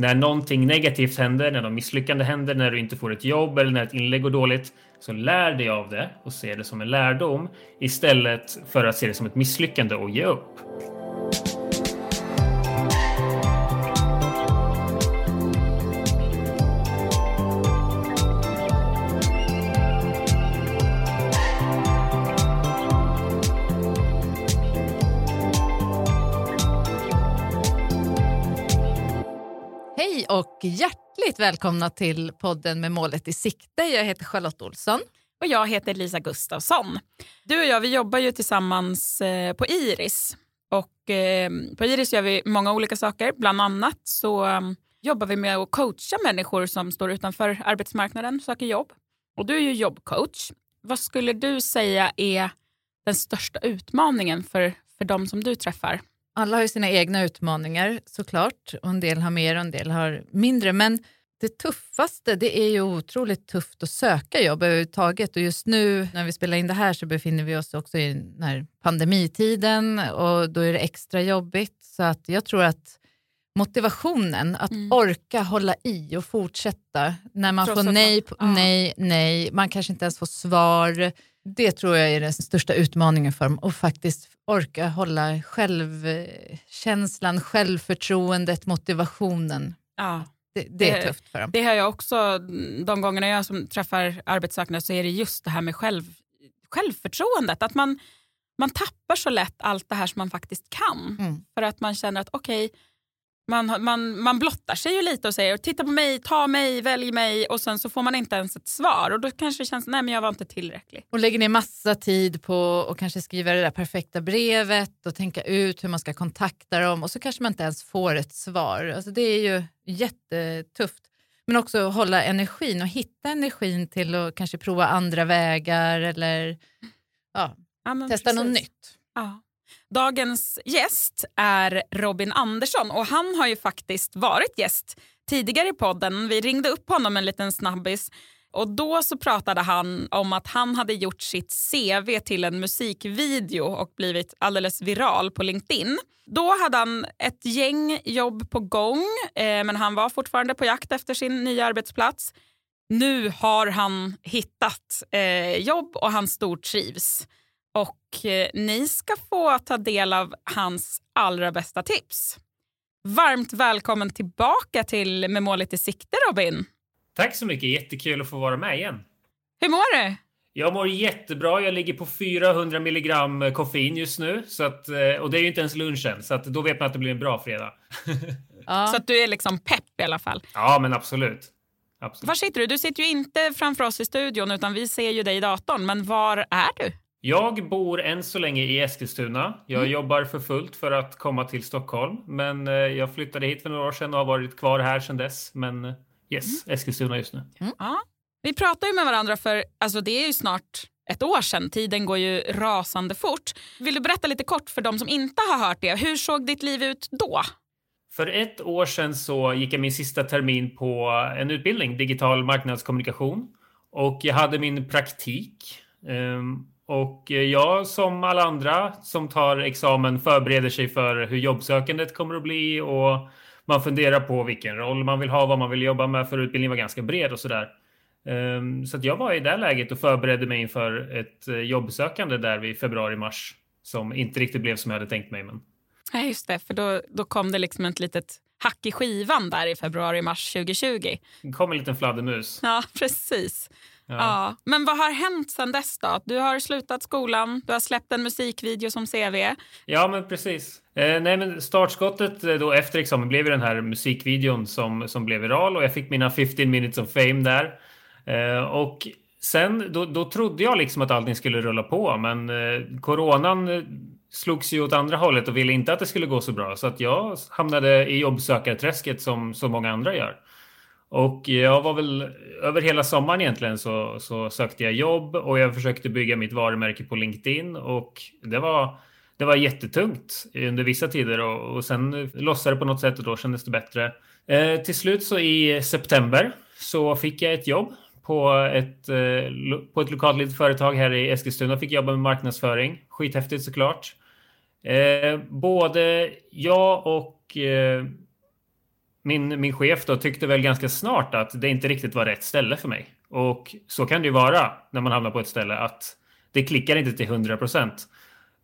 när någonting negativt händer, när något misslyckande händer, när du inte får ett jobb eller när ett inlägg går dåligt, så lär dig av det och se det som en lärdom istället för att se det som ett misslyckande och ge upp. Och hjärtligt välkomna till podden med målet i sikte. Jag heter Charlotte Olsson. Och jag heter Lisa Gustafsson. Du och jag vi jobbar ju tillsammans eh, på Iris. Och eh, På Iris gör vi många olika saker. Bland annat så um, jobbar vi med att coacha människor som står utanför arbetsmarknaden och söker jobb. Och du är ju jobbcoach. Vad skulle du säga är den största utmaningen för, för de som du träffar? Alla har ju sina egna utmaningar såklart och en del har mer och en del har mindre. Men det tuffaste det är ju otroligt tufft att söka jobb överhuvudtaget och just nu när vi spelar in det här så befinner vi oss också i den här pandemitiden och då är det extra jobbigt. Så att jag tror att motivationen att mm. orka hålla i och fortsätta när man Trots får nej, man, nej, nej, man kanske inte ens får svar. Det tror jag är den största utmaningen för dem och faktiskt orka hålla självkänslan, självförtroendet, motivationen. Ja. Det, det, är tufft för dem. Det har jag också, de gångerna jag som träffar arbetssökande så är det just det här med själv, självförtroendet. Att man, man tappar så lätt allt det här som man faktiskt kan. Mm. För att man känner att okej, okay, man, man, man blottar sig ju lite och säger titta på mig, ta mig, välj mig och sen så får man inte ens ett svar och då kanske det känns nej men jag var inte tillräcklig. Och lägger ner massa tid på att kanske skriva det där perfekta brevet och tänka ut hur man ska kontakta dem och så kanske man inte ens får ett svar. Alltså det är ju jättetufft. Men också hålla energin och hitta energin till att kanske prova andra vägar eller ja, ja testa precis. något nytt. Ja. Dagens gäst är Robin Andersson och han har ju faktiskt varit gäst tidigare i podden. Vi ringde upp honom en liten snabbis och då så pratade han om att han hade gjort sitt CV till en musikvideo och blivit alldeles viral på LinkedIn. Då hade han ett gäng jobb på gång eh, men han var fortfarande på jakt efter sin nya arbetsplats. Nu har han hittat eh, jobb och han stortrivs. Och eh, ni ska få ta del av hans allra bästa tips. Varmt välkommen tillbaka till Med målet i sikte, Robin. Tack så mycket. Jättekul att få vara med igen. Hur mår du? Jag mår jättebra. Jag ligger på 400 milligram koffein just nu. Så att, eh, och det är ju inte ens lunchen, så att då vet man att det blir en bra fredag. ja. Så att du är liksom pepp i alla fall? Ja, men absolut. absolut. Var sitter du? Du sitter ju inte framför oss i studion, utan vi ser ju dig i datorn. Men var är du? Jag bor än så länge i Eskilstuna. Jag mm. jobbar för fullt för att komma till Stockholm. Men eh, jag flyttade hit för några år sedan och har varit kvar här sedan dess. Men eh, yes, mm. Eskilstuna just nu. Mm. Ja. Vi pratar ju med varandra för alltså, det är ju snart ett år sedan. Tiden går ju rasande fort. Vill du berätta lite kort för de som inte har hört det? Hur såg ditt liv ut då? För ett år sedan så gick jag min sista termin på en utbildning, digital marknadskommunikation. Och jag hade min praktik. Um, och jag som alla andra som tar examen förbereder sig för hur jobbsökandet kommer att bli och man funderar på vilken roll man vill ha, vad man vill jobba med för utbildningen var ganska bred och sådär. Ehm, så att jag var i det läget och förberedde mig inför ett eh, jobbsökande där vid februari-mars som inte riktigt blev som jag hade tänkt mig. Men... Nej, just det, för då, då kom det liksom ett litet hack i skivan där i februari-mars 2020. Det kom en liten fladdermus. Ja, precis. Ja. ja. Men vad har hänt sen dess då? Du har slutat skolan, du har släppt en musikvideo som CV. Ja, men precis. Eh, nej, men startskottet eh, då efter examen blev ju den här musikvideon som, som blev viral och jag fick mina 15 minutes of fame där. Eh, och sen då, då trodde jag liksom att allting skulle rulla på, men eh, coronan eh, slogs ju åt andra hållet och ville inte att det skulle gå så bra. Så att jag hamnade i jobbsökarträsket som så många andra gör. Och jag var väl över hela sommaren egentligen så, så sökte jag jobb och jag försökte bygga mitt varumärke på LinkedIn och det var, det var jättetungt under vissa tider och, och sen lossade det på något sätt och då kändes det bättre. Eh, till slut så i september så fick jag ett jobb på ett, eh, på ett lokalt litet företag här i Eskilstuna. Fick jobba med marknadsföring. Skithäftigt såklart. Eh, både jag och eh, min, min chef då tyckte väl ganska snart att det inte riktigt var rätt ställe för mig. Och så kan det ju vara när man hamnar på ett ställe att det klickar inte till 100 procent.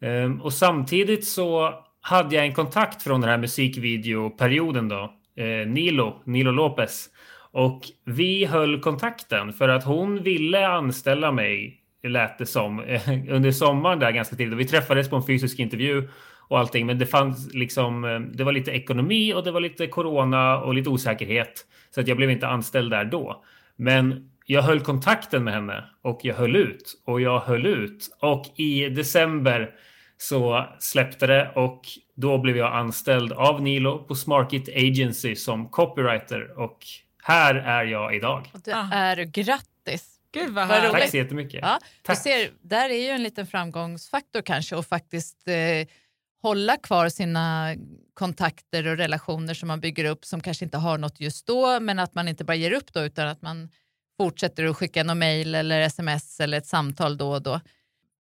Ehm, och samtidigt så hade jag en kontakt från den här musikvideoperioden då, eh, Nilo, Nilo Lopez. Och vi höll kontakten för att hon ville anställa mig, lät det som, under sommaren där ganska tidigt. Vi träffades på en fysisk intervju och allting, men det fanns liksom, eh, det var lite ekonomi och det var lite corona och lite osäkerhet. Så att jag blev inte anställd där då. Men jag höll kontakten med henne och jag höll ut och jag höll ut och i december så släppte det och då blev jag anställd av Nilo på Smarkit Agency som copywriter och här är jag idag. Och det ah. är grattis! Gud vad, vad Tack så jättemycket. Ja, Tack. Du ser, där är ju en liten framgångsfaktor kanske och faktiskt eh, hålla kvar sina kontakter och relationer som man bygger upp som kanske inte har något just då men att man inte bara ger upp då utan att man fortsätter att skicka någon mail eller sms eller ett samtal då och då.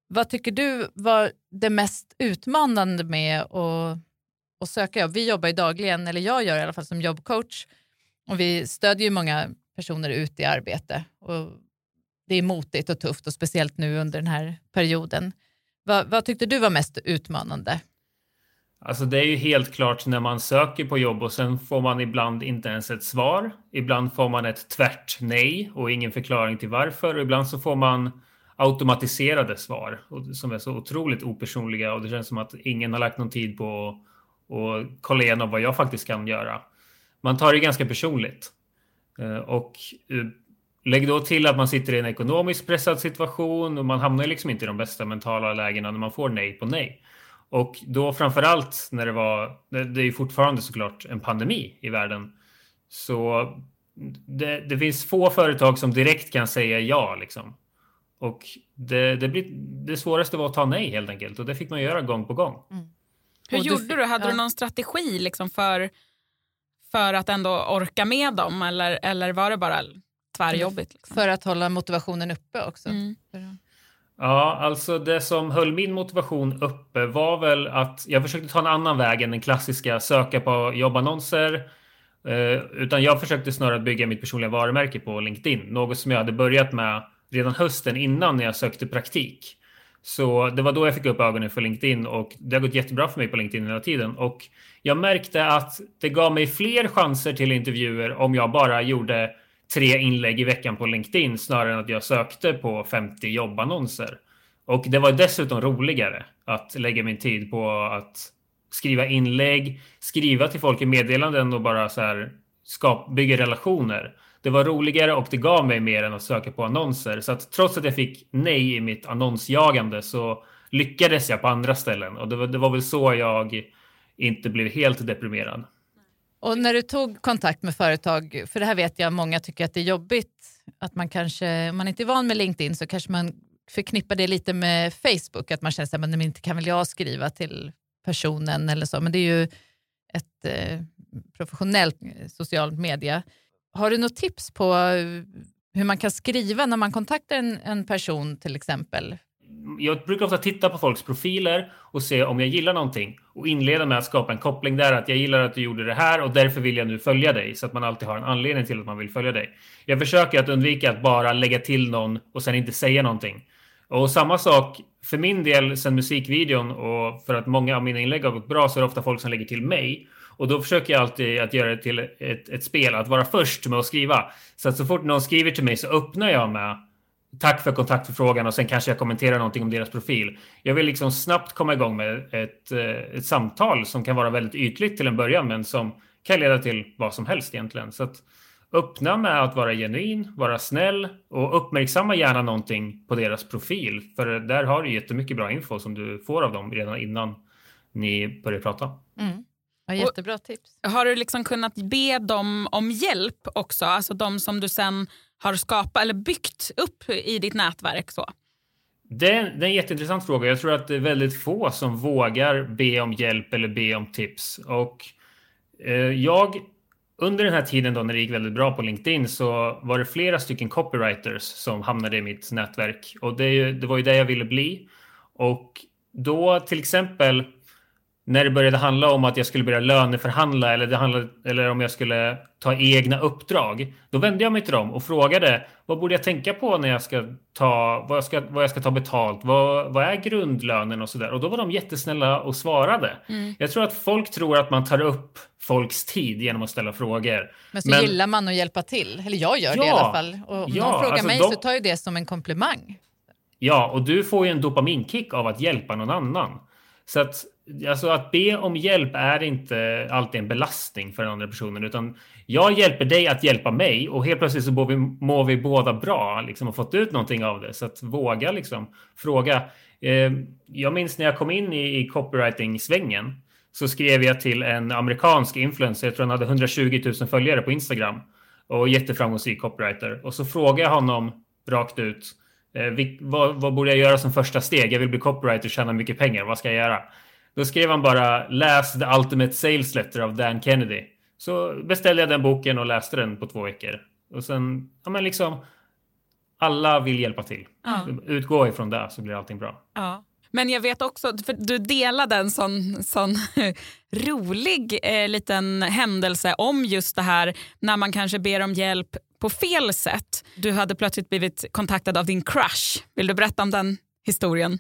Vad tycker du var det mest utmanande med att, att söka jobb? Vi jobbar ju dagligen, eller jag gör i alla fall som jobbcoach och vi stödjer ju många personer ut i arbete. Och det är motigt och tufft och speciellt nu under den här perioden. Vad, vad tyckte du var mest utmanande? Alltså det är ju helt klart när man söker på jobb och sen får man ibland inte ens ett svar. Ibland får man ett tvärt nej och ingen förklaring till varför. Och ibland så får man automatiserade svar som är så otroligt opersonliga och det känns som att ingen har lagt någon tid på att kolla igenom vad jag faktiskt kan göra. Man tar det ganska personligt. Eh, och eh, lägg då till att man sitter i en ekonomiskt pressad situation och man hamnar liksom inte i de bästa mentala lägena när man får nej på nej. Och då framför allt när det var, det är ju fortfarande såklart en pandemi i världen. Så det, det finns få företag som direkt kan säga ja liksom. Och det, det, blir, det svåraste var att ta nej helt enkelt och det fick man göra gång på gång. Mm. Hur och gjorde du? Hade ja. du någon strategi liksom för, för att ändå orka med dem eller, eller var det bara tvärjobbigt? Liksom? För att hålla motivationen uppe också. Mm. Ja, alltså det som höll min motivation uppe var väl att jag försökte ta en annan väg än den klassiska söka på jobbannonser. Eh, utan jag försökte snarare bygga mitt personliga varumärke på LinkedIn. Något som jag hade börjat med redan hösten innan när jag sökte praktik. Så det var då jag fick upp ögonen för LinkedIn och det har gått jättebra för mig på LinkedIn hela tiden. Och jag märkte att det gav mig fler chanser till intervjuer om jag bara gjorde tre inlägg i veckan på LinkedIn snarare än att jag sökte på 50 jobbannonser. Och det var dessutom roligare att lägga min tid på att skriva inlägg, skriva till folk i meddelanden och bara så här skap, bygga relationer. Det var roligare och det gav mig mer än att söka på annonser. Så att trots att jag fick nej i mitt annonsjagande så lyckades jag på andra ställen. Och det var, det var väl så jag inte blev helt deprimerad. Och när du tog kontakt med företag, för det här vet jag många tycker att det är jobbigt, att man kanske, om man inte är van med LinkedIn så kanske man förknippar det lite med Facebook, att man känner att men inte kan väl jag skriva till personen eller så, men det är ju ett eh, professionellt eh, socialt media. Har du något tips på eh, hur man kan skriva när man kontaktar en, en person till exempel? Jag brukar ofta titta på folks profiler och se om jag gillar någonting och inleda med att skapa en koppling där att jag gillar att du gjorde det här och därför vill jag nu följa dig så att man alltid har en anledning till att man vill följa dig. Jag försöker att undvika att bara lägga till någon och sen inte säga någonting. Och samma sak för min del sen musikvideon och för att många av mina inlägg har gått bra så är det ofta folk som lägger till mig och då försöker jag alltid att göra det till ett, ett spel, att vara först med att skriva. Så att så fort någon skriver till mig så öppnar jag med tack för kontaktförfrågan och sen kanske jag kommenterar någonting om deras profil. Jag vill liksom snabbt komma igång med ett, eh, ett samtal som kan vara väldigt ytligt till en början men som kan leda till vad som helst egentligen. Så att öppna med att vara genuin, vara snäll och uppmärksamma gärna någonting på deras profil. För där har du jättemycket bra info som du får av dem redan innan ni börjar prata. Mm. Ja, jättebra tips. Har du liksom kunnat be dem om hjälp också? Alltså de som du sen har skapat eller byggt upp i ditt nätverk? så? Det är, det är en jätteintressant fråga. Jag tror att det är väldigt få som vågar be om hjälp eller be om tips. Och eh, jag, under den här tiden då när det gick väldigt bra på LinkedIn så var det flera stycken copywriters som hamnade i mitt nätverk. Och det, det var ju det jag ville bli. Och då till exempel när det började handla om att jag skulle börja löneförhandla eller, det handlade, eller om jag skulle ta egna uppdrag. Då vände jag mig till dem och frågade vad borde jag tänka på när jag ska ta, vad jag ska, vad jag ska ta betalt? Vad, vad är grundlönen och sådär? Och då var de jättesnälla och svarade. Mm. Jag tror att folk tror att man tar upp folks tid genom att ställa frågor. Men så Men, gillar man att hjälpa till. Eller jag gör ja, det i alla fall. Och om ja, någon frågar alltså mig de, så tar jag det som en komplimang. Ja, och du får ju en dopaminkick av att hjälpa någon annan. Så att, alltså att be om hjälp är inte alltid en belastning för den andra personen, utan jag hjälper dig att hjälpa mig och helt plötsligt så mår vi, mår vi båda bra liksom, och fått ut någonting av det. Så att våga liksom fråga. Eh, jag minns när jag kom in i, i copywriting-svängen så skrev jag till en amerikansk influencer, jag tror han hade 120 000 följare på Instagram och jätteframgångsrik copywriter. Och så frågade jag honom rakt ut Eh, vad, vad, borde jag göra som första steg? Jag vill bli copywriter och tjäna mycket pengar. Vad ska jag göra? Då skrev han bara läs The Ultimate Sales Letter av Dan Kennedy. Så beställde jag den boken och läste den på två veckor. Och sen, ja men liksom, alla vill hjälpa till. Ja. Utgå ifrån det så blir allting bra. Ja. Men jag vet också, för du delade en sån, sån rolig eh, liten händelse om just det här när man kanske ber om hjälp på fel sätt. Du hade plötsligt blivit kontaktad av din crush. Vill du berätta om den historien?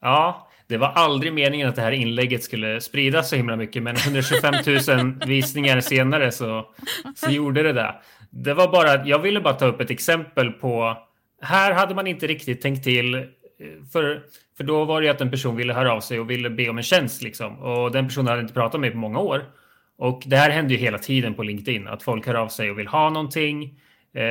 Ja, det var aldrig meningen att det här inlägget skulle spridas så himla mycket, men 125 000 visningar senare så, så gjorde det det. Det var bara jag ville bara ta upp ett exempel på här hade man inte riktigt tänkt till. För, för då var det att en person ville höra av sig och ville be om en tjänst liksom. Och den personen hade inte pratat med mig på många år. Och det här händer ju hela tiden på LinkedIn, att folk hör av sig och vill ha någonting. Eh,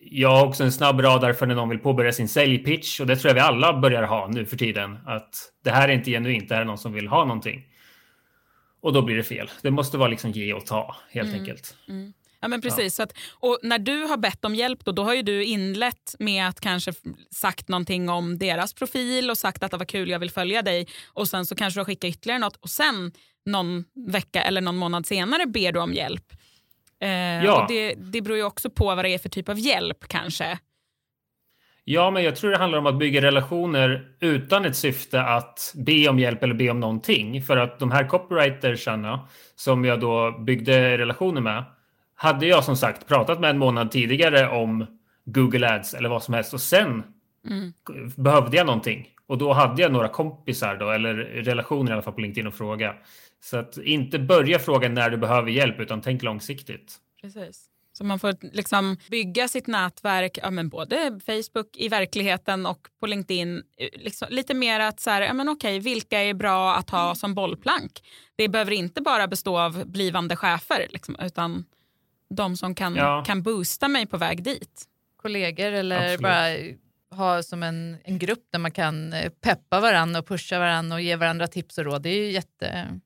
jag har också en snabb radar för när någon vill påbörja sin säljpitch och det tror jag vi alla börjar ha nu för tiden. Att det här är inte genuint, det här är någon som vill ha någonting. Och då blir det fel. Det måste vara liksom ge och ta helt mm. enkelt. Mm. Ja men precis. Ja. Att, och när du har bett om hjälp då, då har du inlett med att kanske sagt någonting om deras profil och sagt att det var kul, jag vill följa dig. Och sen så kanske du har skickat ytterligare något och sen någon vecka eller någon månad senare ber du om hjälp. Eh, ja. och det, det beror ju också på vad det är för typ av hjälp kanske. Ja, men jag tror det handlar om att bygga relationer utan ett syfte att be om hjälp eller be om någonting. För att de här copywritersarna som jag då byggde relationer med hade jag som sagt pratat med en månad tidigare om Google Ads eller vad som helst och sen mm. behövde jag någonting. Och då hade jag några kompisar då, eller relationer i alla fall på LinkedIn och fråga. Så att inte börja fråga när du behöver hjälp utan tänk långsiktigt. Precis. Så man får liksom bygga sitt nätverk, ja, men både Facebook i verkligheten och på LinkedIn. Eh, liksom, lite mer att så här, ja, men okej, vilka är bra att ha som bollplank? Det behöver inte bara bestå av blivande chefer liksom, utan de som kan, ja. kan boosta mig på väg dit. Kollegor eller Absolut. bara ha som en, en grupp där man kan eh, peppa varandra och pusha varandra och ge varandra tips och råd. Det är ju jätte,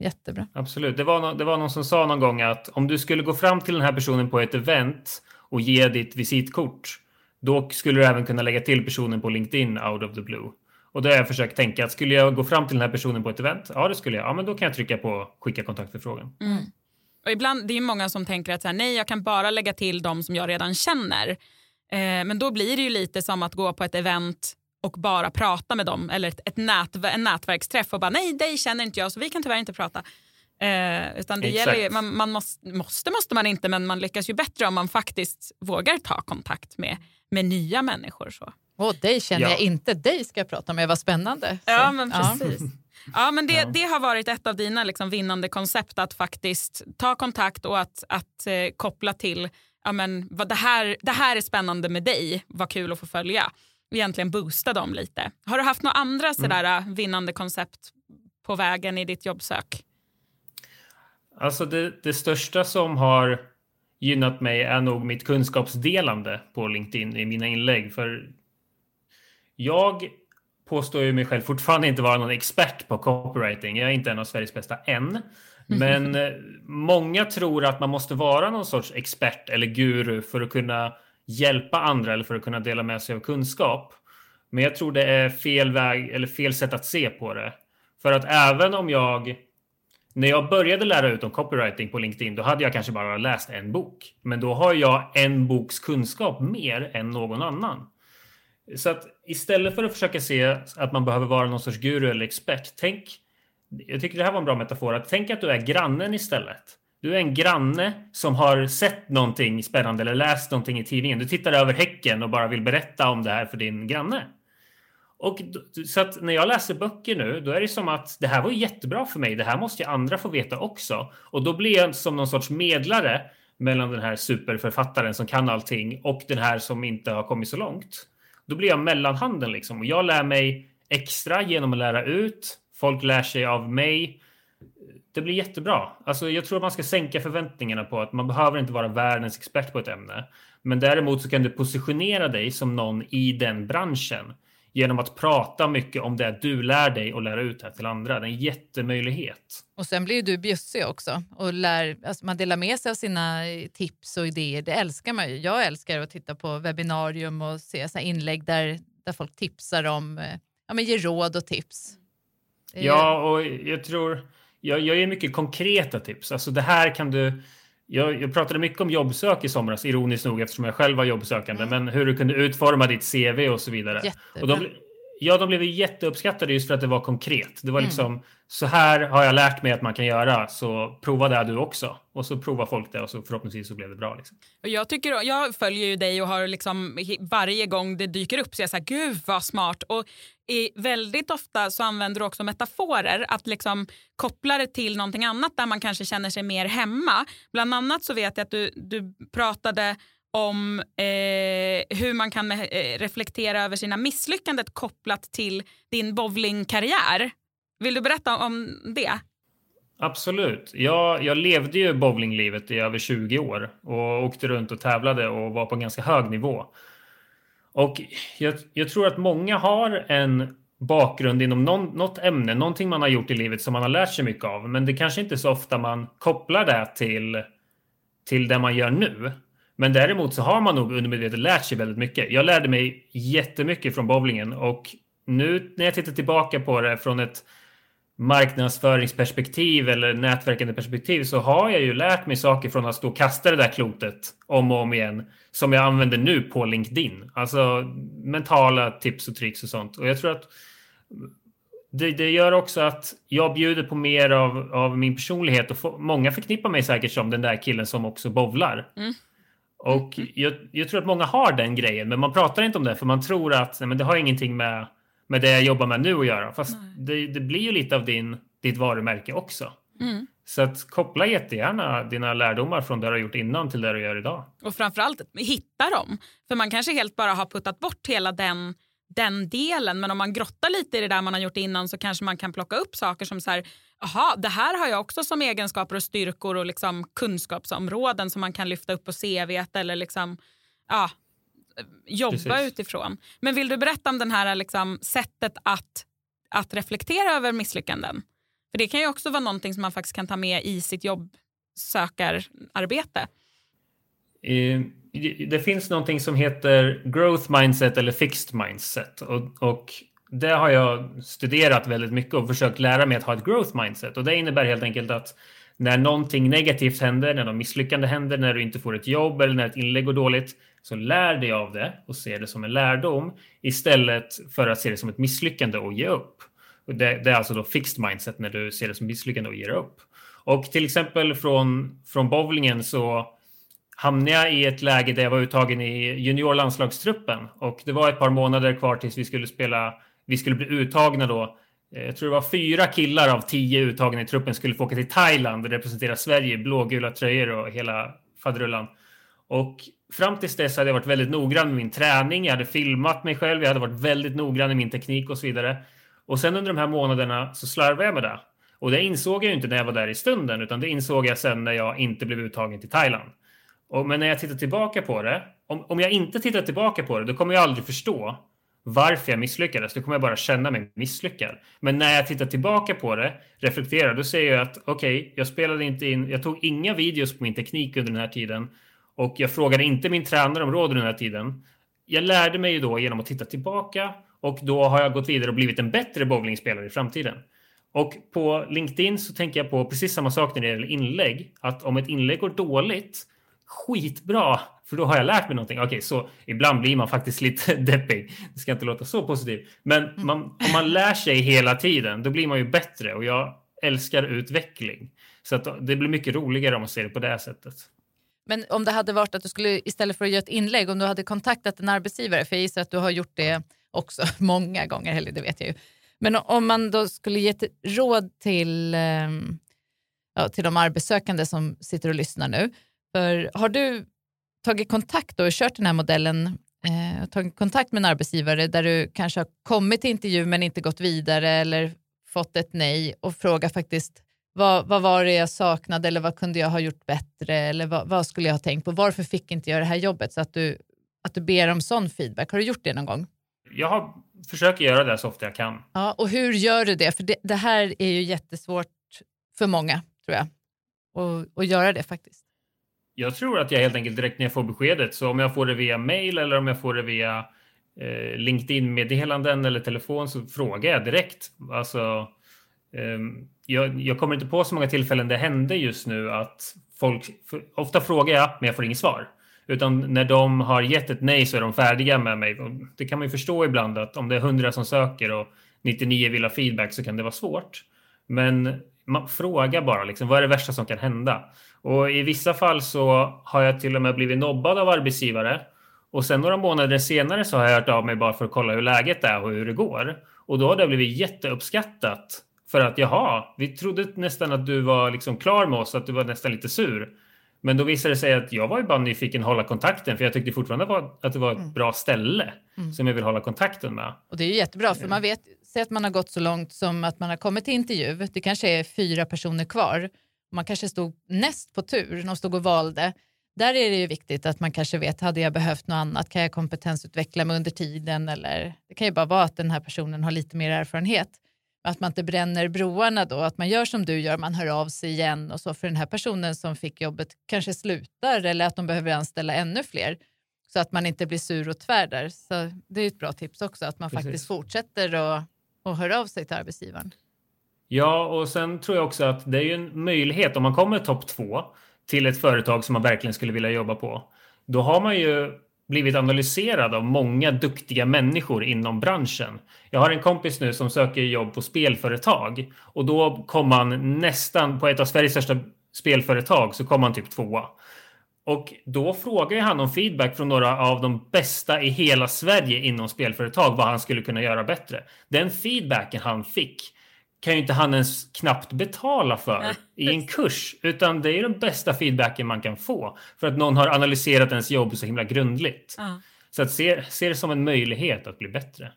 jättebra. Absolut. Det var, no det var någon som sa någon gång att om du skulle gå fram till den här personen på ett event och ge ditt visitkort, då skulle du även kunna lägga till personen på LinkedIn out of the blue. Och då har jag försökt tänka att skulle jag gå fram till den här personen på ett event? Ja, det skulle jag. Ja, men då kan jag trycka på skicka kontaktförfrågan. Mm. Och ibland, det är många som tänker att så här, nej, jag kan bara lägga till de som jag redan känner. Eh, men då blir det ju lite som att gå på ett event och bara prata med dem eller ett, ett nät, en nätverksträff och bara nej, dig känner inte jag så vi kan tyvärr inte prata. Eh, utan det gäller ju, man, man måste, måste, måste man inte, men man lyckas ju bättre om man faktiskt vågar ta kontakt med, med nya människor. Så. Oh, dig känner ja. jag inte, dig ska jag prata med, vad spännande. Så, ja, men precis. Ja. Ja, men det, ja. det har varit ett av dina liksom, vinnande koncept att faktiskt ta kontakt och att, att eh, koppla till ja, men, vad det, här, det här är spännande med dig, vad kul att få följa. Egentligen boosta dem lite. Har du haft några andra mm. sådär, mm. vinnande koncept på vägen i ditt jobbsök? Alltså det, det största som har gynnat mig är nog mitt kunskapsdelande på LinkedIn i mina inlägg. För jag påstår ju mig själv fortfarande inte vara någon expert på copywriting. Jag är inte en av Sveriges bästa än. Men eh, många tror att man måste vara någon sorts expert eller guru för att kunna hjälpa andra eller för att kunna dela med sig av kunskap. Men jag tror det är fel väg eller fel sätt att se på det. För att även om jag när jag började lära ut om copywriting på LinkedIn, då hade jag kanske bara läst en bok. Men då har jag en boks kunskap mer än någon annan. Så att istället för att försöka se att man behöver vara någon sorts guru eller expert, tänk jag tycker det här var en bra metafor. Att tänk att du är grannen istället. Du är en granne som har sett någonting spännande eller läst någonting i tidningen. Du tittar över häcken och bara vill berätta om det här för din granne. Och så att när jag läser böcker nu, då är det som att det här var jättebra för mig. Det här måste ju andra få veta också. Och då blir jag som någon sorts medlare mellan den här superförfattaren som kan allting och den här som inte har kommit så långt. Då blir jag mellanhanden liksom och jag lär mig extra genom att lära ut. Folk lär sig av mig. Det blir jättebra. Alltså, jag tror att man ska sänka förväntningarna på att man behöver inte vara världens expert på ett ämne. Men däremot så kan du positionera dig som någon i den branschen genom att prata mycket om det du lär dig och lära ut här till andra. Det är en jättemöjlighet. Och sen blir du bjussig också och lär, alltså man delar med sig av sina tips och idéer. Det älskar man ju. Jag älskar att titta på webbinarium och se så inlägg där, där folk tipsar om, eh, ja men ger råd och tips. Ja, och jag tror, jag, jag ger mycket konkreta tips. Alltså det här kan du jag, jag, pratade mycket om jobbsök i somras, ironiskt nog eftersom jag själv var jobbsökande, mm. men hur du kunde utforma ditt CV och så vidare. Och de, ja, de blev jätteuppskattade just för att det var konkret. Det var mm. liksom så här har jag lärt mig att man kan göra, så prova det du också. Och så provar folk det och så förhoppningsvis så blev det bra. Liksom. Jag, tycker, jag följer ju dig och har liksom varje gång det dyker upp så jag säger gud vad smart. Och i, väldigt ofta så använder du också metaforer, att liksom koppla det till någonting annat där man kanske känner sig mer hemma. Bland annat så vet jag att du, du pratade om eh, hur man kan eh, reflektera över sina misslyckanden kopplat till din bowlingkarriär. Vill du berätta om det? Absolut. Jag, jag levde ju bowlinglivet i över 20 år och åkte runt och tävlade och var på en ganska hög nivå. Och jag, jag tror att många har en bakgrund inom någon, något ämne, någonting man har gjort i livet som man har lärt sig mycket av. Men det kanske inte är så ofta man kopplar det till, till det man gör nu. Men däremot så har man nog undermedvetet lärt sig väldigt mycket. Jag lärde mig jättemycket från bowlingen och nu när jag tittar tillbaka på det från ett marknadsföringsperspektiv eller nätverkande perspektiv så har jag ju lärt mig saker från att stå och kasta det där klotet om och om igen som jag använder nu på LinkedIn. Alltså mentala tips och tricks och sånt. Och jag tror att det, det gör också att jag bjuder på mer av, av min personlighet och få, många förknippar mig säkert som den där killen som också bovlar. Mm. Och jag, jag, tror att många har den grejen, men man pratar inte om det för man tror att nej, men det har ingenting med med det jag jobbar med nu att göra. Fast det, det, blir ju lite av din, ditt varumärke också. Mm. Så att koppla jättegärna dina lärdomar från det du har gjort innan till det du gör idag. Och framförallt hitta dem. För man kanske helt bara har puttat bort hela den, den delen. Men om man grottar lite i det där man har gjort innan så kanske man kan plocka upp saker som så här, aha, det här har jag också som egenskaper och styrkor och liksom kunskapsområden som man kan lyfta upp på CV eller liksom, ja, jobba Precis. utifrån. Men vill du berätta om det här liksom, sättet att, att reflektera över misslyckanden? För det kan ju också vara någonting som man faktiskt kan ta med i sitt jobbsökararbete. Det finns någonting som heter growth mindset eller fixed mindset. Och, och det har jag studerat väldigt mycket och försökt lära mig att ha ett growth mindset. Och det innebär helt enkelt att när någonting negativt händer, när något misslyckande händer, när du inte får ett jobb eller när ett inlägg går dåligt, så lär dig av det och se det som en lärdom istället för att se det som ett misslyckande och ge upp. Det, det är alltså då fixed mindset när du ser det som misslyckande och ger upp. Och till exempel från, från bowlingen så hamnade jag i ett läge där jag var uttagen i juniorlandslagstruppen och det var ett par månader kvar tills vi skulle spela. Vi skulle bli uttagna då. Eh, jag tror det var fyra killar av tio uttagna i truppen skulle få åka till Thailand och representera Sverige i blågula tröjor och hela faderullan. Och fram tills dess hade jag varit väldigt noggrann med min träning. Jag hade filmat mig själv. Jag hade varit väldigt noggrann i min teknik och så vidare. Och sen under de här månaderna så slarvade jag med det. Och det insåg jag inte när jag var där i stunden, utan det insåg jag sen när jag inte blev uttagen till Thailand. Och, men när jag tittar tillbaka på det, om, om jag inte tittar tillbaka på det, då kommer jag aldrig förstå varför jag misslyckades. Då kommer jag bara känna mig misslyckad. Men när jag tittar tillbaka på det, reflekterar, då ser jag att okej, okay, jag spelade inte in, jag tog inga videos på min teknik under den här tiden och jag frågade inte min tränare om råd under den här tiden. Jag lärde mig ju då genom att titta tillbaka och då har jag gått vidare och blivit en bättre bowlingspelare i framtiden. Och på LinkedIn så tänker jag på precis samma sak när det gäller inlägg. Att om ett inlägg går dåligt, skitbra, för då har jag lärt mig någonting. Okej, okay, så ibland blir man faktiskt lite deppig. Det ska inte låta så positivt. Men man, om man lär sig hela tiden, då blir man ju bättre. Och jag älskar utveckling. Så att det blir mycket roligare om man ser det på det sättet. Men om det hade varit att du skulle istället för att göra ett inlägg, om du hade kontaktat en arbetsgivare, för jag gissar att du har gjort det också många gånger, eller det vet jag ju. Men om man då skulle ge ett råd till, ehm, ja, till de arbetssökande som sitter och lyssnar nu. För har du tagit kontakt och kört den här modellen, eh, tagit kontakt med en arbetsgivare där du kanske har kommit till intervju men inte gått vidare eller fått ett nej och frågat faktiskt vad, vad var det jag saknade eller vad kunde jag ha gjort bättre eller vad, vad skulle jag ha tänkt på? Varför fick inte jag det här jobbet? Så att du, att du ber om sån feedback. Har du gjort det någon gång? Jag har, försöker göra det så ofta jag kan. Ja, och hur gör du det? För det, det här är ju jättesvårt för många, tror jag, att göra det faktiskt. Jag tror att jag helt enkelt direkt när jag får beskedet, så om jag får det via mail eller om jag får det via eh, LinkedIn-meddelanden eller telefon så frågar jag direkt. Alltså, eh, jag, jag, kommer inte på så många tillfällen det hände just nu att folk, för, ofta frågar jag men jag får inget svar. Utan när de har gett ett nej så är de färdiga med mig. Och det kan man ju förstå ibland att om det är 100 som söker och 99 vill ha feedback så kan det vara svårt. Men man frågar bara liksom, vad är det värsta som kan hända? Och i vissa fall så har jag till och med blivit nobbad av arbetsgivare. Och sen några månader senare så har jag hört av mig bara för att kolla hur läget är och hur det går. Och då har det blivit jätteuppskattat. För att jaha, vi trodde nästan att du var liksom klar med oss, att du var nästan lite sur. Men då visade det sig att jag var ju bara nyfiken att hålla kontakten för jag tyckte fortfarande att det var ett mm. bra ställe mm. som jag vill hålla kontakten med. Och det är jättebra för man vet, säg att man har gått så långt som att man har kommit till intervju, det kanske är fyra personer kvar, man kanske stod näst på tur, de stod och valde. Där är det ju viktigt att man kanske vet, hade jag behövt något annat, kan jag kompetensutveckla mig under tiden eller det kan ju bara vara att den här personen har lite mer erfarenhet. Att man inte bränner broarna då, att man gör som du gör, man hör av sig igen och så för den här personen som fick jobbet kanske slutar eller att de behöver anställa ännu fler så att man inte blir sur och tvär där. Så det är ett bra tips också att man Precis. faktiskt fortsätter och, och hör av sig till arbetsgivaren. Ja, och sen tror jag också att det är ju en möjlighet om man kommer topp två till ett företag som man verkligen skulle vilja jobba på. Då har man ju blivit analyserad av många duktiga människor inom branschen. Jag har en kompis nu som söker jobb på spelföretag och då kom han nästan på ett av Sveriges största spelföretag så kom han typ tvåa. Och då frågade han om feedback från några av de bästa i hela Sverige inom spelföretag vad han skulle kunna göra bättre. Den feedbacken han fick kan ju inte han ens knappt betala för i en kurs. Utan det är den bästa feedbacken man kan få. För att någon har analyserat ens jobb så himla grundligt. Ja. Så att se, se det som en möjlighet att bli bättre.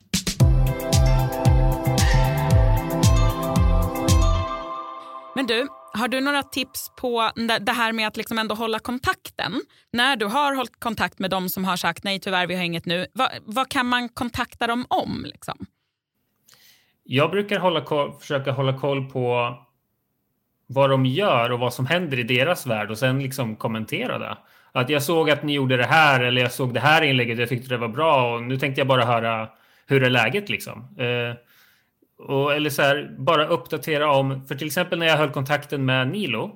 Men du, har du några tips på det här med att liksom ändå hålla kontakten? När du har hållit kontakt med dem som har sagt nej tyvärr vi har inget nu, vad, vad kan man kontakta dem om? Liksom? Jag brukar hålla koll, försöka hålla koll på vad de gör och vad som händer i deras värld och sen liksom kommentera det. Att jag såg att ni gjorde det här eller jag såg det här inlägget och jag tyckte det var bra och nu tänkte jag bara höra hur är läget liksom. Eh, och, eller så här, bara uppdatera om, för till exempel när jag höll kontakten med Nilo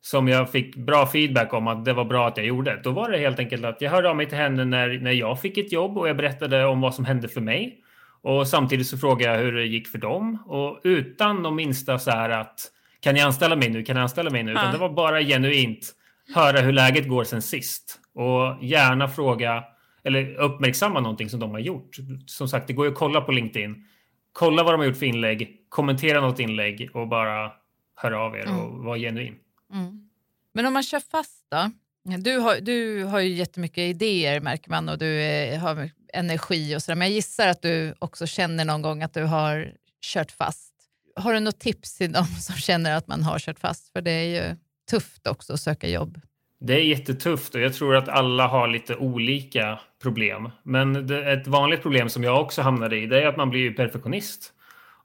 som jag fick bra feedback om att det var bra att jag gjorde. Då var det helt enkelt att jag hörde av mig till henne när, när jag fick ett jobb och jag berättade om vad som hände för mig. Och samtidigt så frågade jag hur det gick för dem och utan de minsta så här att kan ni anställa mig nu? Kan ni anställa mig nu? Ja. Utan det var bara genuint höra hur läget går sen sist och gärna fråga eller uppmärksamma någonting som de har gjort. Som sagt, det går ju att kolla på LinkedIn. Kolla vad de har gjort för inlägg, kommentera något inlägg och bara höra av er mm. och vara genuin. Mm. Men om man kör fast då? Du har, du har ju jättemycket idéer märker man och du är, har energi och sådär. Men jag gissar att du också känner någon gång att du har kört fast. Har du något tips till de som känner att man har kört fast? För det är ju tufft också att söka jobb. Det är jättetufft och jag tror att alla har lite olika problem. Men ett vanligt problem som jag också hamnade i det är att man blir perfektionist.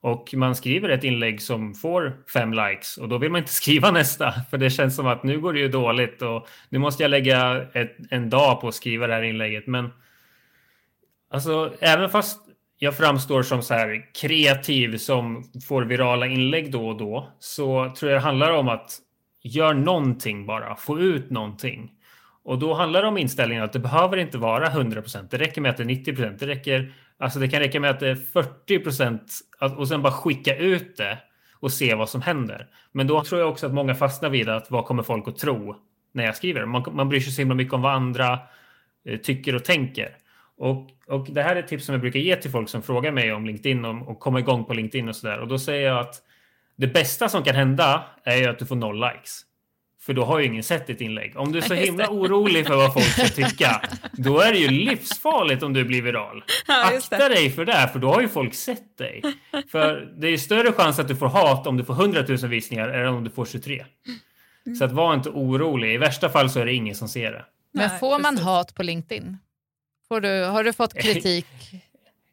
Och man skriver ett inlägg som får fem likes och då vill man inte skriva nästa för det känns som att nu går det ju dåligt och nu måste jag lägga ett, en dag på att skriva det här inlägget. Men alltså även fast jag framstår som så här kreativ som får virala inlägg då och då så tror jag det handlar om att gör någonting bara, få ut någonting. Och då handlar det om inställningen att det behöver inte vara 100 procent. Det räcker med att det är 90 procent. Det räcker Alltså det kan räcka med att det är 40 procent och sen bara skicka ut det. och se vad som händer. Men då tror jag också att många fastnar vid att vad kommer folk att tro när jag skriver? Man, man bryr sig så himla mycket om vad andra eh, tycker och tänker. Och, och det här är ett tips som jag brukar ge till folk som frågar mig om LinkedIn och, och komma igång på LinkedIn och sådär. Och då säger jag att det bästa som kan hända är ju att du får noll likes. För då har ju ingen sett ditt inlägg. Om du är så himla orolig för vad folk ska tycka, då är det ju livsfarligt om du blir viral. Ja, Akta dig för det, för då har ju folk sett dig. För det är större chans att du får hat om du får 100 000 visningar än om du får 23. Så att var inte orolig. I värsta fall så är det ingen som ser det. Men Nej, får man precis. hat på LinkedIn? Får du, har du fått kritik?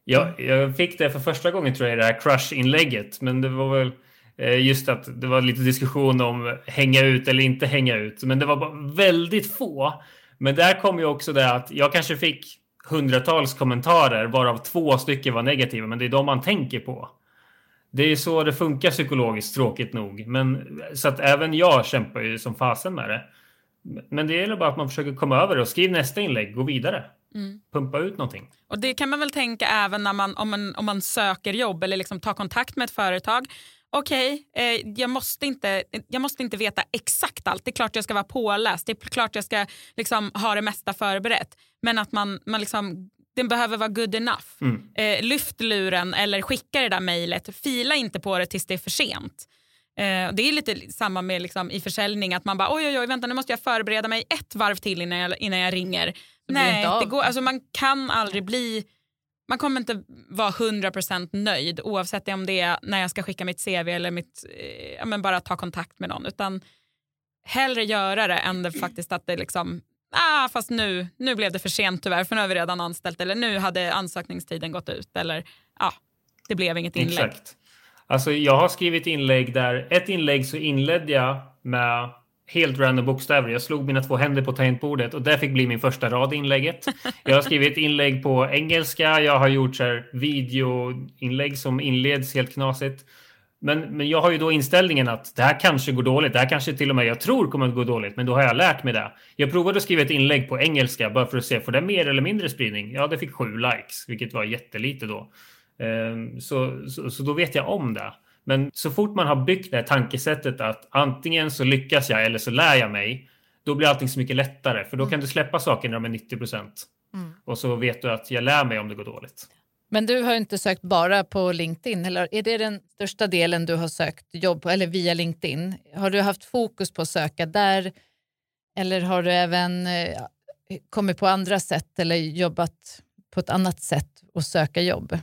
Jag, jag fick det för första gången tror jag i det här crush-inlägget. Men det var väl just att det var lite diskussion om hänga ut eller inte hänga ut. Men det var väldigt få. Men där kom ju också det att jag kanske fick hundratals kommentarer varav två stycken var negativa. Men det är de man tänker på. Det är så det funkar psykologiskt, tråkigt nog. Men, så att även jag kämpar ju som fasen med det. Men det gäller bara att man försöker komma över det och skriv nästa inlägg, gå vidare. Mm. Pumpa ut någonting. Och Det kan man väl tänka även när man, om, man, om man söker jobb eller liksom tar kontakt med ett företag. Okej, eh, jag, måste inte, jag måste inte veta exakt allt. Det är klart jag ska vara påläst. Det är klart jag ska liksom, ha det mesta förberett. Men att man, man liksom, den behöver vara good enough. Mm. Eh, lyft luren eller skicka det där mejlet. Fila inte på det tills det är för sent. Eh, det är lite samma med liksom, i försäljning. Att man bara oj, oj, oj, vänta nu måste jag förbereda mig ett varv till innan jag, innan jag ringer. Nej, det går, alltså, man kan aldrig bli man kommer inte vara 100% nöjd oavsett om det är när jag ska skicka mitt CV eller mitt, eh, ja, men bara ta kontakt med någon. Utan hellre göra det än det faktiskt att det liksom, ah, fast nu, nu blev det för sent tyvärr för nu har vi redan anställt eller nu hade ansökningstiden gått ut eller ja, det blev inget inlägg. Exakt. Alltså jag har skrivit inlägg där, ett inlägg så inledde jag med helt random bokstäver. Jag slog mina två händer på tangentbordet och det fick bli min första rad i inlägget. Jag har skrivit inlägg på engelska. Jag har gjort så här videoinlägg som inleds helt knasigt. Men, men jag har ju då inställningen att det här kanske går dåligt. Det här kanske till och med jag tror kommer att gå dåligt. Men då har jag lärt mig det. Jag provade att skriva ett inlägg på engelska bara för att se, får det mer eller mindre spridning? Ja, det fick sju likes, vilket var jättelite då. Ehm, så, så, så då vet jag om det. Men så fort man har byggt det här tankesättet att antingen så lyckas jag eller så lär jag mig. Då blir allting så mycket lättare för då kan du släppa saker när de är 90 procent. Mm. Och så vet du att jag lär mig om det går dåligt. Men du har inte sökt bara på LinkedIn, eller är det den största delen du har sökt jobb på, eller via LinkedIn? Har du haft fokus på att söka där, eller har du även eh, kommit på andra sätt eller jobbat på ett annat sätt och söka jobb?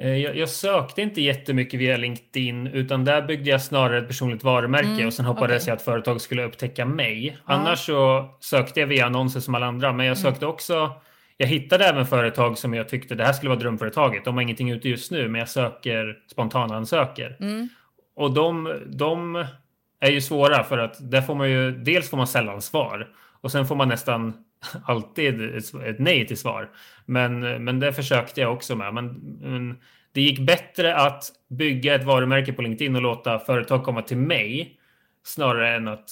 Eh, Jag, jag sökte inte jättemycket via LinkedIn utan där byggde jag snarare ett personligt varumärke Mm, och sen hoppades okej. jag att företag skulle upptäcka mig. Annars så sökte jag via annonser som alla andra men jag Mm. sökte också jag hittade även företag som jag tyckte det här skulle vara drömföretaget. De har ingenting ute just nu men jag söker spontanansöker. Mm. Och de, de är ju svåra för att där får man ju dels får man sällan svar och sen får man nästan alltid ett, ett nej till svar. Men, men det försökte jag också med. Men, men det gick bättre att bygga ett varumärke på LinkedIn och låta företag komma till mig snarare än att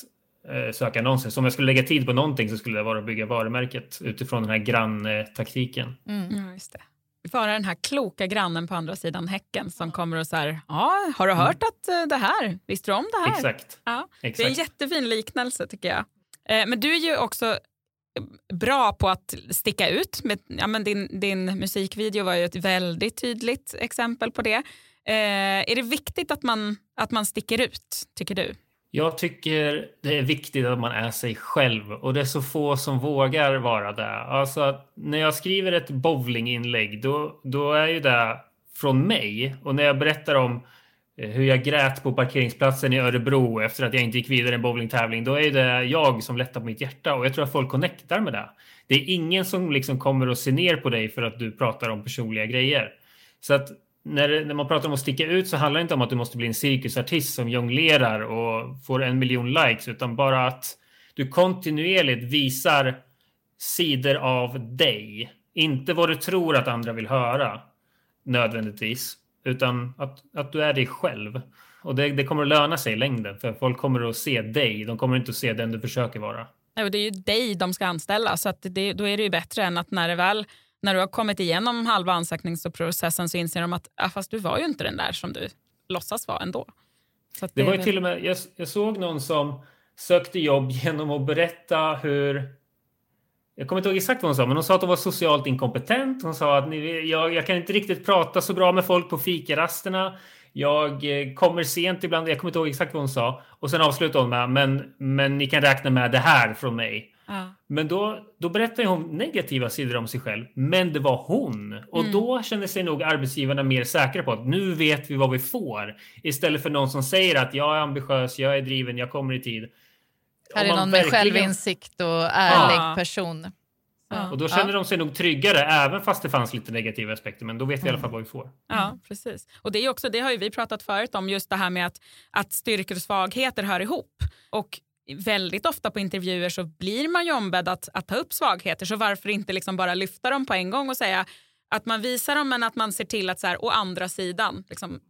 eh, söka annonser. Så om jag skulle lägga tid på någonting så skulle det vara att bygga varumärket utifrån den här granntaktiken. Mm. Ja, just det. Vara den här kloka grannen på andra sidan häcken som kommer och säger ja, har du hört att eh, det här, visste du om det här? Exakt. Ja, det är en Exakt. jättefin liknelse tycker jag. Eh, men du är ju också bra på att sticka ut. Med, ja, men din, din musikvideo var ju ett väldigt tydligt exempel på det. Eh, är det viktigt att man, att man sticker ut, tycker du? Jag tycker det är viktigt att man är sig själv och det är så få som vågar vara det. Alltså när jag skriver ett bowlinginlägg då, då är ju det från mig och när jag berättar om eh, Eh, hur jag grät på parkeringsplatsen i Örebro efter att jag inte gick vidare i en bowlingtävling, då är det jag som lättar på mitt hjärta och jag tror att folk connectar med det. Det är ingen som liksom kommer att se ner på dig för att du pratar om personliga grejer. Så att när, när man pratar om att sticka ut så handlar det inte om att du måste bli en cirkusartist som jonglerar och får en miljon likes utan bara att du kontinuerligt visar sidor av dig. Inte vad du tror att andra vill höra nödvändigtvis utan att, att du är dig själv. Och det, det kommer att löna sig i längden för folk kommer att se dig. De kommer inte att se den du försöker vara. Nej, och det är ju dig de ska anställa så att det, då är det ju bättre än att när det väl när du har kommit igenom halva ansökningsprocessen så inser de att ah, fast du var ju inte den där som du låtsas vara ändå. Så det, det var ju till och med, jag, jag såg någon som sökte jobb genom att berätta hur jag kommer inte ihåg exakt vad hon sa, men hon sa att hon var socialt inkompetent. Hon sa att ni, jag, jag kan inte riktigt prata så bra med folk på fikarasterna. Jag eh, kommer sent ibland. Jag kommer inte ihåg exakt vad hon sa. Och sen avslutade hon med, men, men ni kan räkna med det här från mig. Ja. Men då, då berättade hon negativa sidor om sig själv. Men det var hon. Och mm. då kände sig nog arbetsgivarna mer säkra på att nu vet vi vad vi får. Istället för någon som säger att jag är ambitiös, jag är driven, jag kommer i tid. Här är någon verkligen... med självinsikt och ärlig ja. person. Ja. Och då känner ja. de sig nog tryggare även fast det fanns lite negativa aspekter. Men då vet vi mm. i alla fall vad vi får. Ja, precis. Och det, är också, det har ju vi pratat förut om, just det här med att, att styrkor och svagheter hör ihop. Och väldigt ofta på intervjuer så blir man ju ombedd att, att ta upp svagheter. Så varför inte liksom bara lyfta dem på en gång och säga att man visar dem men att man ser till att så här, å andra sidan, liksom,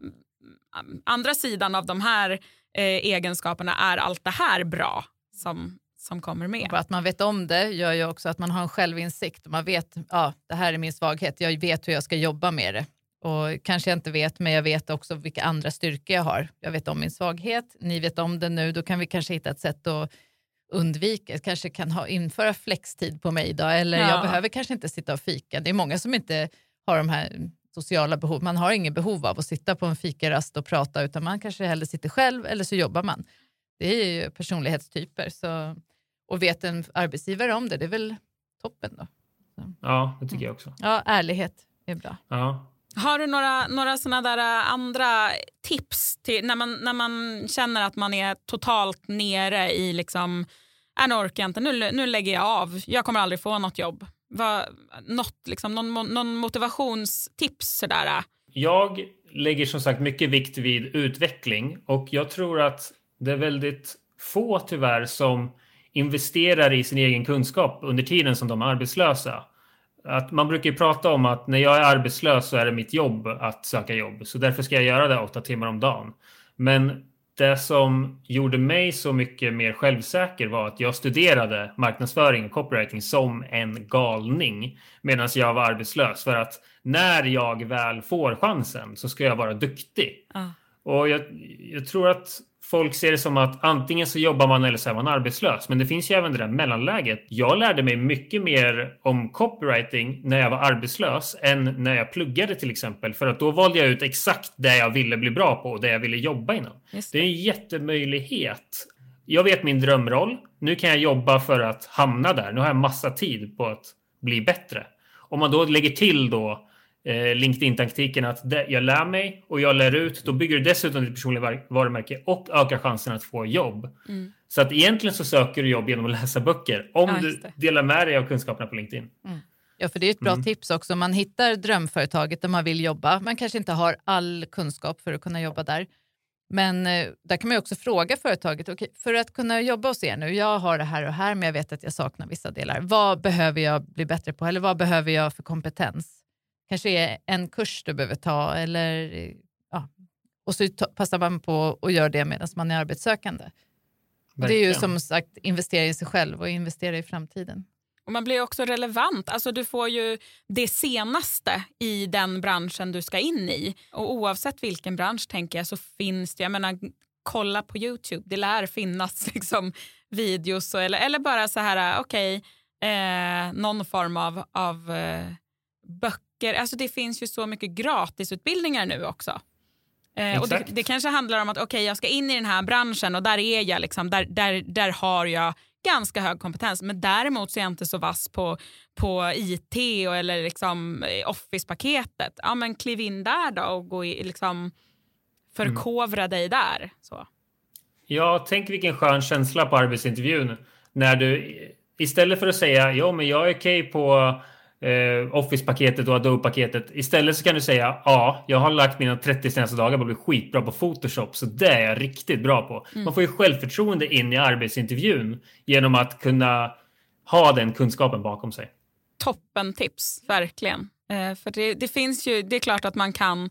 andra sidan av de här eh, egenskaperna är allt det här bra som, som kommer med. Och att man vet om det gör ju också att man har en självinsikt. Man vet ja, det här är min svaghet, jag vet hur jag ska jobba med det. Och kanske jag inte vet, men jag vet också vilka andra styrkor jag har. Jag vet om min svaghet, ni vet om det nu, då kan vi kanske hitta ett sätt att undvika, kanske kan ha, införa flextid på mig idag, eller ja. jag behöver kanske inte sitta och fika. Det är många som inte har de här sociala behov. Man har ingen behov av att sitta på en fikarast och prata, utan man kanske hellre sitter själv eller så jobbar man. Det är ju personlighetstyper. Så, och vet en arbetsgivare om det, det är väl toppen då. Så. Ja, det tycker jag också. Ja, ärlighet är bra. Ja. Har du några, några såna där äh, andra tips till när man, när man känner att man är totalt nere i liksom, äh, nu orkar jag inte, nu, nu lägger jag av, jag kommer aldrig få något jobb. Vad, något, liksom, någon, någon motivationstips sådär? Äh? Jag lägger som sagt mycket vikt vid utveckling och jag tror att det är väldigt få tyvärr som investerar i sin egen kunskap under tiden som de är arbetslösa. Att man brukar ju prata om att när jag är arbetslös så är det mitt jobb att söka jobb. Så därför ska jag göra det åtta timmar om dagen. Men det som gjorde mig så mycket mer självsäker var att jag studerade marknadsföring och copywriting som en galning medan jag var arbetslös. För att när jag väl får chansen så ska jag vara duktig. Ah. Och jag, jag tror att folk ser det som att antingen så jobbar man eller så är man arbetslös. Men det finns ju även det där mellanläget. Jag lärde mig mycket mer om copywriting när jag var arbetslös än när jag pluggade till exempel. För att då valde jag ut exakt det jag ville bli bra på och det jag ville jobba inom. Det. det är en jättemöjlighet. Jag vet min drömroll. Nu kan jag jobba för att hamna där. Nu har jag massa tid på att bli bättre. Om man då lägger till då LinkedIn-taktiken att jag lär mig och jag lär ut. Då bygger du dessutom ditt personliga varumärke och ökar chansen att få jobb. Mm. Så att egentligen så söker du jobb genom att läsa böcker om ja, du delar med dig av kunskaperna på LinkedIn. Mm. Ja, för det är ett bra mm. tips också. Man hittar drömföretaget där man vill jobba. Man kanske inte har all kunskap för att kunna jobba där. Men eh, där kan man också fråga företaget, okay, för att kunna jobba hos er nu, jag har det här och här men jag vet att jag saknar vissa delar. Vad behöver jag bli bättre på eller vad behöver jag för kompetens? Kanske är en kurs du behöver ta eller ja, och så passar man på att göra det medan man är arbetssökande. Det är ju som sagt investera i sig själv och investera i framtiden. Och Man blir också relevant. Alltså du får ju det senaste i den branschen du ska in i. Och Oavsett vilken bransch tänker jag så finns det, jag menar kolla på Youtube, det lär finnas liksom videos och, eller, eller bara så här, okej, okay, eh, någon form av, av eh, böcker böcker. Alltså det finns ju så mycket gratisutbildningar nu också. Eh, och det, det, kanske handlar om att okay, jag ska in i den här branschen och där är jag, liksom, där, där, där har jag ganska hög kompetens. Men däremot så är jag inte så vass på, på IT och, eller liksom eh, Office-paketet. Ja, men kliv in där då och gå i, liksom, förkovra mm. dig där. Så. Ja, tänk vilken skön känsla på arbetsintervjun när du istället för att säga ja, men jag är okej okay på eh, Office-paketet och Adobe-paketet. Istället så kan du säga ja, jag har lagt mina 30 senaste dagar på att bli skitbra på Photoshop, så det är jag riktigt bra på. Mm. Man får ju självförtroende in i arbetsintervjun genom att kunna ha den kunskapen bakom sig. Toppen tips, verkligen. Eh, för det, det, finns ju, det är klart att man kan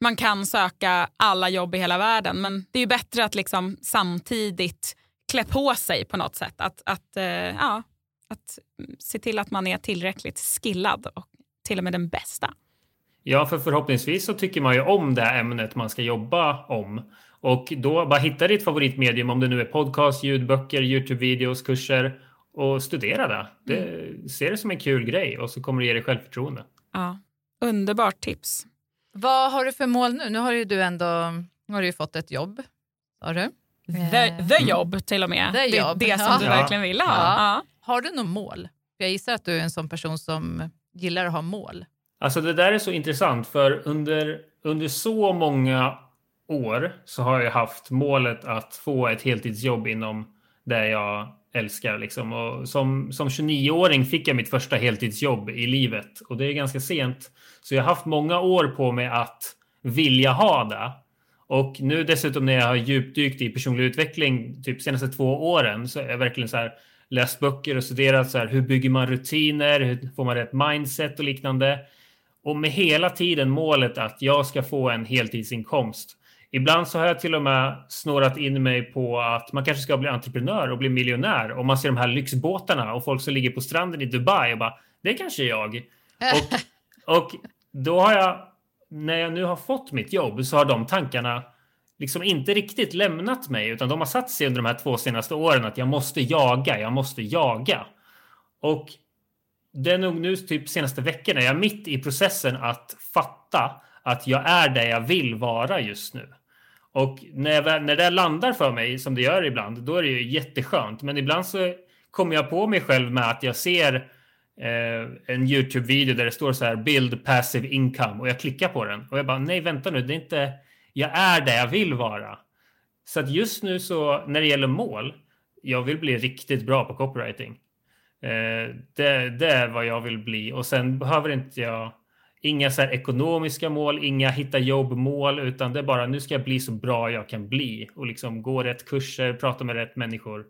man kan söka alla jobb i hela världen men det är ju bättre att liksom samtidigt klä på sig på något sätt. Att, att eh, ja, att se till att man är tillräckligt skillad och till och med den bästa. Ja, för förhoppningsvis så tycker man ju om det ämnet man ska jobba om. Och då bara hitta ditt favoritmedium, om det nu är podcast, ljudböcker, Youtube-videos, kurser och studera det. det mm. Se det som en kul grej och så kommer det ge dig självförtroende. Ja, underbart tips. Vad har du för mål nu? Nu har ju du ändå har du ju fått ett jobb. Har du? The, the jobb till och med. The. Det, det som ja. du verkligen vill ha. Ja. Ja. Har du något mål? Jag gissar att du är en sån person som gillar att ha mål. Alltså det där är så intressant för under, under så många år så har jag haft målet att få ett heltidsjobb inom det jag älskar. Liksom. Och som, som 29-åring fick jag mitt första heltidsjobb i livet och det är ganska sent. Så jag har haft många år på mig att vilja ha det. Och nu dessutom när jag har djupdykt i personlig utveckling typ senaste två åren så är jag verkligen så här läst böcker och studerat så här hur bygger man rutiner, hur får man rätt mindset och liknande. Och med hela tiden målet att jag ska få en heltidsinkomst. Ibland så har jag till och med snårat in mig på att man kanske ska bli entreprenör och bli miljonär. Och man ser de här lyxbåtarna och folk som ligger på stranden i Dubai och bara, det kanske är jag. Och, och då har jag, när jag nu har fått mitt jobb så har de tankarna liksom inte riktigt lämnat mig utan de har satt sig under de här två senaste åren att jag måste jaga, jag måste jaga. Och det är nog nu typ senaste veckorna jag är mitt i processen att fatta att jag är där jag vill vara just nu. Och när, jag, när det landar för mig, som det gör ibland, då är det ju jätteskönt. Men ibland så kommer jag på mig själv med att jag ser eh, en YouTube-video där det står så här “Build passive income” och jag klickar på den. Och jag bara, nej vänta nu, det är inte... Jag är där jag vill vara. Så att just nu så, när det gäller mål, jag vill bli riktigt bra på copywriting. Eh, det, det är vad jag vill bli och sen behöver inte jag Inga så ekonomiska mål, inga hitta jobb-mål utan det är bara nu ska jag bli så bra jag kan bli och liksom gå rätt kurser, prata med rätt människor.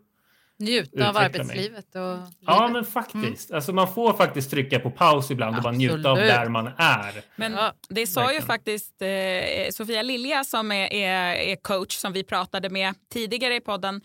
Njuta av arbetslivet och livet. Ja, men faktiskt. Mm. Alltså man får faktiskt trycka på paus ibland Absolut. och bara njuta av där man är. Men det sa ju faktiskt eh, Sofia Lilja som är, är, är coach som vi pratade med tidigare i podden.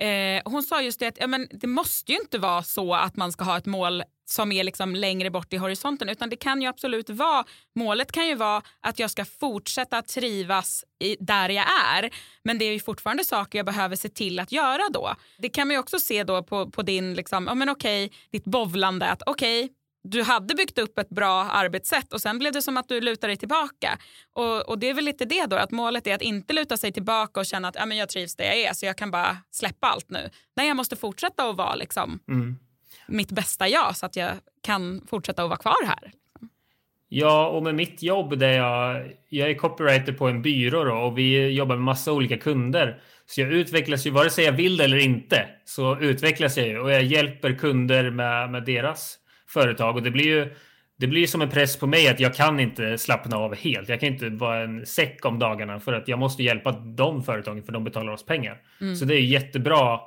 Eh, hon sa just det att ja, men det måste ju inte vara så att man ska ha ett mål som är liksom längre bort i horisonten utan det kan ju absolut vara, målet kan ju vara att jag ska fortsätta trivas i, där jag är men det är ju fortfarande saker jag behöver se till att göra då. Det kan man ju också se då på, på din, liksom, ja men okej, ditt bovlande att okej du hade byggt upp ett bra arbetssätt och sen blev det som att du lutar dig tillbaka. Och, och det är väl lite det då, att målet är att inte luta sig tillbaka och känna att ja, men jag trivs där jag är så jag kan bara släppa allt nu. Nej, jag måste fortsätta att vara liksom, mm mitt bästa jag så att jag kan fortsätta att vara kvar här. Ja, och med mitt jobb där jag, jag är copywriter på en byrå då, och vi jobbar med massa olika kunder. Så jag utvecklas ju, vare sig jag vill det eller inte, så utvecklas jag ju och jag hjälper kunder med, med deras företag och det blir ju det blir som en press på mig att jag kan inte slappna av helt. Jag kan inte vara en säck om dagarna för att jag måste hjälpa de företagen för de betalar oss pengar. Mm. Så det är jättebra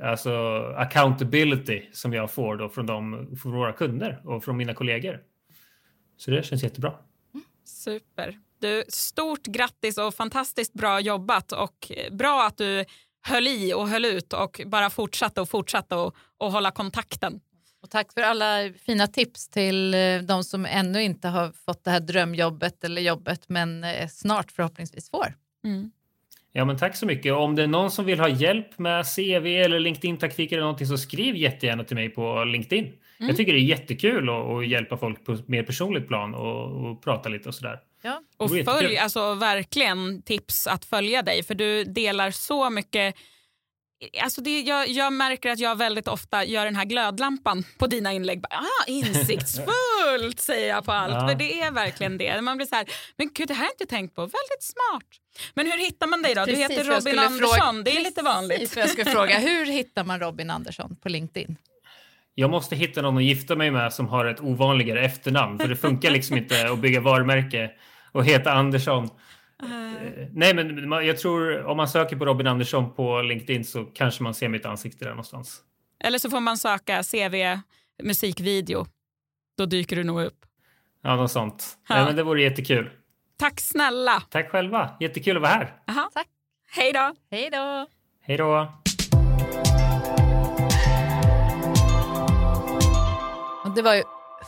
alltså accountability som jag får då från, de, från våra kunder och från mina kollegor. Så det känns jättebra. Super. Du, stort grattis och fantastiskt bra jobbat och bra att du höll i och höll ut och bara fortsatte och fortsatte och, och hålla kontakten. Och tack för alla fina tips till eh, de som ännu inte har fått det här drömjobbet eller jobbet men eh, snart förhoppningsvis får. Mm. Ja, men tack så mycket. Om det är någon som vill ha hjälp med CV eller LinkedIn-taktik eller någonting så skriv jättegärna till mig på LinkedIn. Mm. Jag tycker det är jättekul att, att hjälpa folk på mer personligt plan och, och prata lite och sådär. Ja. Och följ, alltså verkligen tips att följa dig för du delar så mycket Alltså det, jag, jag, märker att jag väldigt ofta gör den här glödlampan på dina inlägg. Ah, insiktsfullt säger jag på allt. Ja. För det är verkligen det. Man blir så här, men gud det här har jag inte tänkt på. Väldigt smart. Men hur hittar man dig då? Precis, du heter Robin Andersson. Fråga, det är lite vanligt. Jag skulle fråga, hur hittar man Robin Andersson på LinkedIn? Jag måste hitta någon att gifta mig med som har ett ovanligare efternamn. För det funkar liksom inte att bygga varumärke och heta Andersson. Uh. Nej, men jag tror om man söker på Robin Andersson på LinkedIn så kanske man ser mitt ansikte där någonstans. Eller så får man söka CV musikvideo. Då dyker du nog upp. Ja, något sånt. Ja. Nej, men det vore jättekul. Tack snälla. Tack själva. Jättekul att vara här. Aha. Tack. Hej då. Hej då. Hej då. Det var ju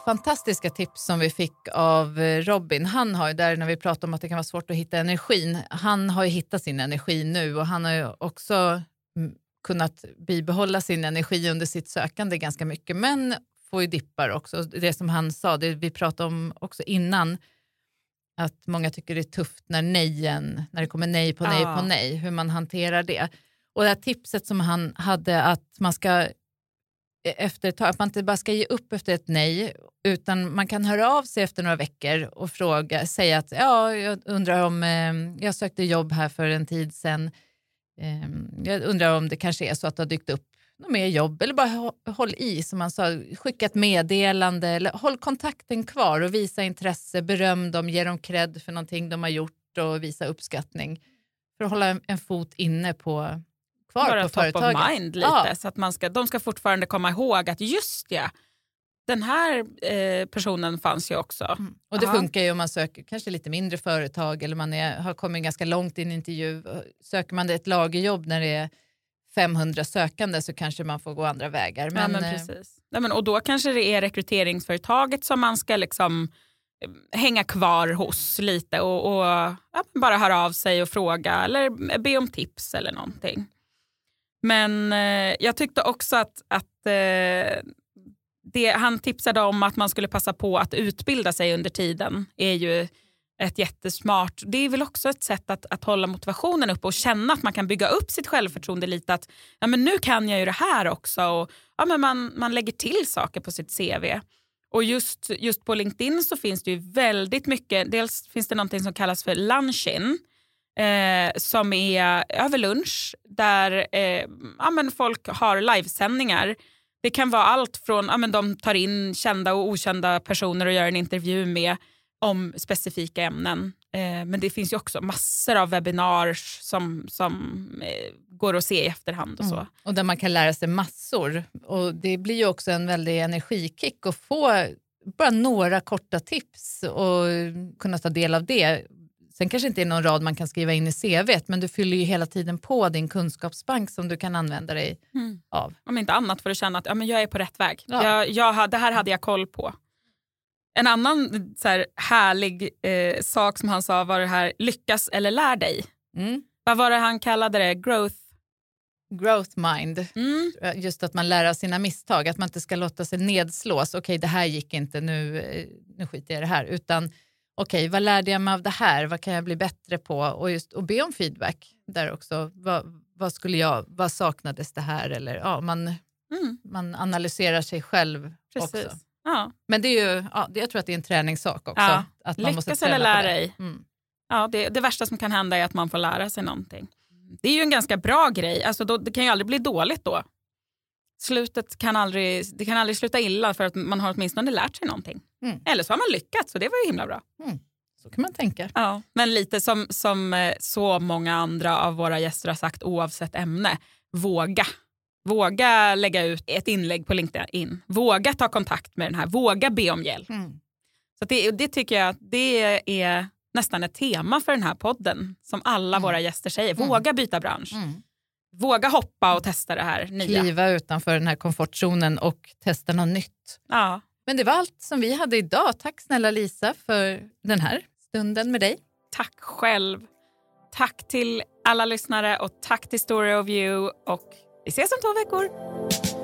fantastiska tips som vi fick av eh, Robin. Han har ju där när vi pratar om att det kan vara svårt att hitta energin. Han har ju hittat sin energi nu och han har ju också mm, kunnat bibehålla sin energi under sitt sökande ganska mycket. Men får ju dippar också. Det som han sa, det vi pratade om också innan, att många tycker det är tufft när nejen, när det kommer nej på nej Ja. på nej, hur man hanterar det. Och det här tipset som han hade att man ska efter ett tag, att man inte bara ska ge upp efter ett nej, utan man kan höra av sig efter några veckor och fråga, säga att ja, jag undrar om, eh, jag sökte jobb här för en tid sedan, eh, jag undrar om det kanske är så att det har dykt upp något mer jobb. Eller bara håll i som man sa, skicka ett meddelande eller håll kontakten kvar och visa intresse, beröm dem, ge dem cred för någonting de har gjort och visa uppskattning. För att hålla en, en fot inne på kvar Bara på top företaget. of mind lite. Ja. Så att man ska, de ska fortfarande komma ihåg att just ja, den här eh, personen fanns ju också. Mm. Och det Aha. funkar ju om man söker kanske lite mindre företag eller man är, har kommit ganska långt i en intervju. Söker man ett lagerjobb när det är 500 sökande så kanske man får gå andra vägar. Men, Men, ja, men eh, precis. Ja, men, och då kanske det är rekryteringsföretaget som man ska liksom eh, hänga kvar hos lite och, och ja, bara höra av sig och fråga eller be om tips eller någonting. Men eh, jag tyckte också att, att eh, det han tipsade om att man skulle passa på att utbilda sig under tiden är ju ett jättesmart, det är väl också ett sätt att, att hålla motivationen uppe och känna att man kan bygga upp sitt självförtroende lite att ja, men nu kan jag ju det här också och ja, men man, man lägger till saker på sitt CV. Och just, just på LinkedIn så finns det ju väldigt mycket, dels finns det någonting som kallas för lunch-in eh, som är över lunch där eh, ja, men folk har livesändningar. Det kan vara allt från att de tar in kända och okända personer och gör en intervju med om specifika ämnen. Eh, men det finns ju också massor av webbinars som, som eh, går att se i efterhand och så. Mm. Och där man kan lära sig massor. Och det blir ju också en väldig energikick att få bara några korta tips och kunna ta del av det. Sen kanske inte är någon rad man kan skriva in i CVt men du fyller ju hela tiden på din kunskapsbank som du kan använda dig Mm. av. Om inte annat för att känna att ja, men jag är på rätt väg. Ja. Jag, jag, det här hade jag koll på. En annan så här, härlig eh, sak som han sa var det här lyckas eller lär dig. Mm. Vad var det han kallade det? Growth? Growth mind, Mm. just att man lär av sina misstag, att man inte ska låta sig nedslås. Okej, det här gick inte, nu, eh, nu skiter jag i det här. Utan okej, vad lärde jag mig av det här? Vad kan jag bli bättre på? Och, just, och be om feedback där också. Vad, vad, skulle jag, vad saknades det här? Eller, ja, man, Mm. man analyserar sig själv Precis. också. Ja. Men det är ju, ja, jag tror att det är en träningssak också. Ja. Att man måste Lyckas eller träna på lär dig. Mm. Ja, det, det värsta som kan hända är att man får lära sig någonting. Det är ju en ganska bra grej. Alltså då, det kan ju aldrig bli dåligt då. Slutet kan aldrig, det kan aldrig sluta illa för att man har åtminstone lärt sig någonting. Mm. Eller så har man lyckats och det var ju himla bra. Så kan man tänka. Ja. Men lite som, som eh, så många andra av våra gäster har sagt oavsett ämne, våga. Våga lägga ut ett inlägg på LinkedIn. Våga ta kontakt med den här. Våga be om hjälp. Mm. Så det, det tycker jag det är nästan ett tema för den här podden. Som alla Mm. våra gäster säger. Mm. Våga byta bransch. Våga hoppa och testa det här nya. Kliva utanför den här komfortzonen och testa något nytt. Ja. Men det var allt som vi hade idag. Tack snälla Lisa för den här stunden med dig. Tack själv. Tack till alla lyssnare och tack till Story of You. Och vi ses om två veckor.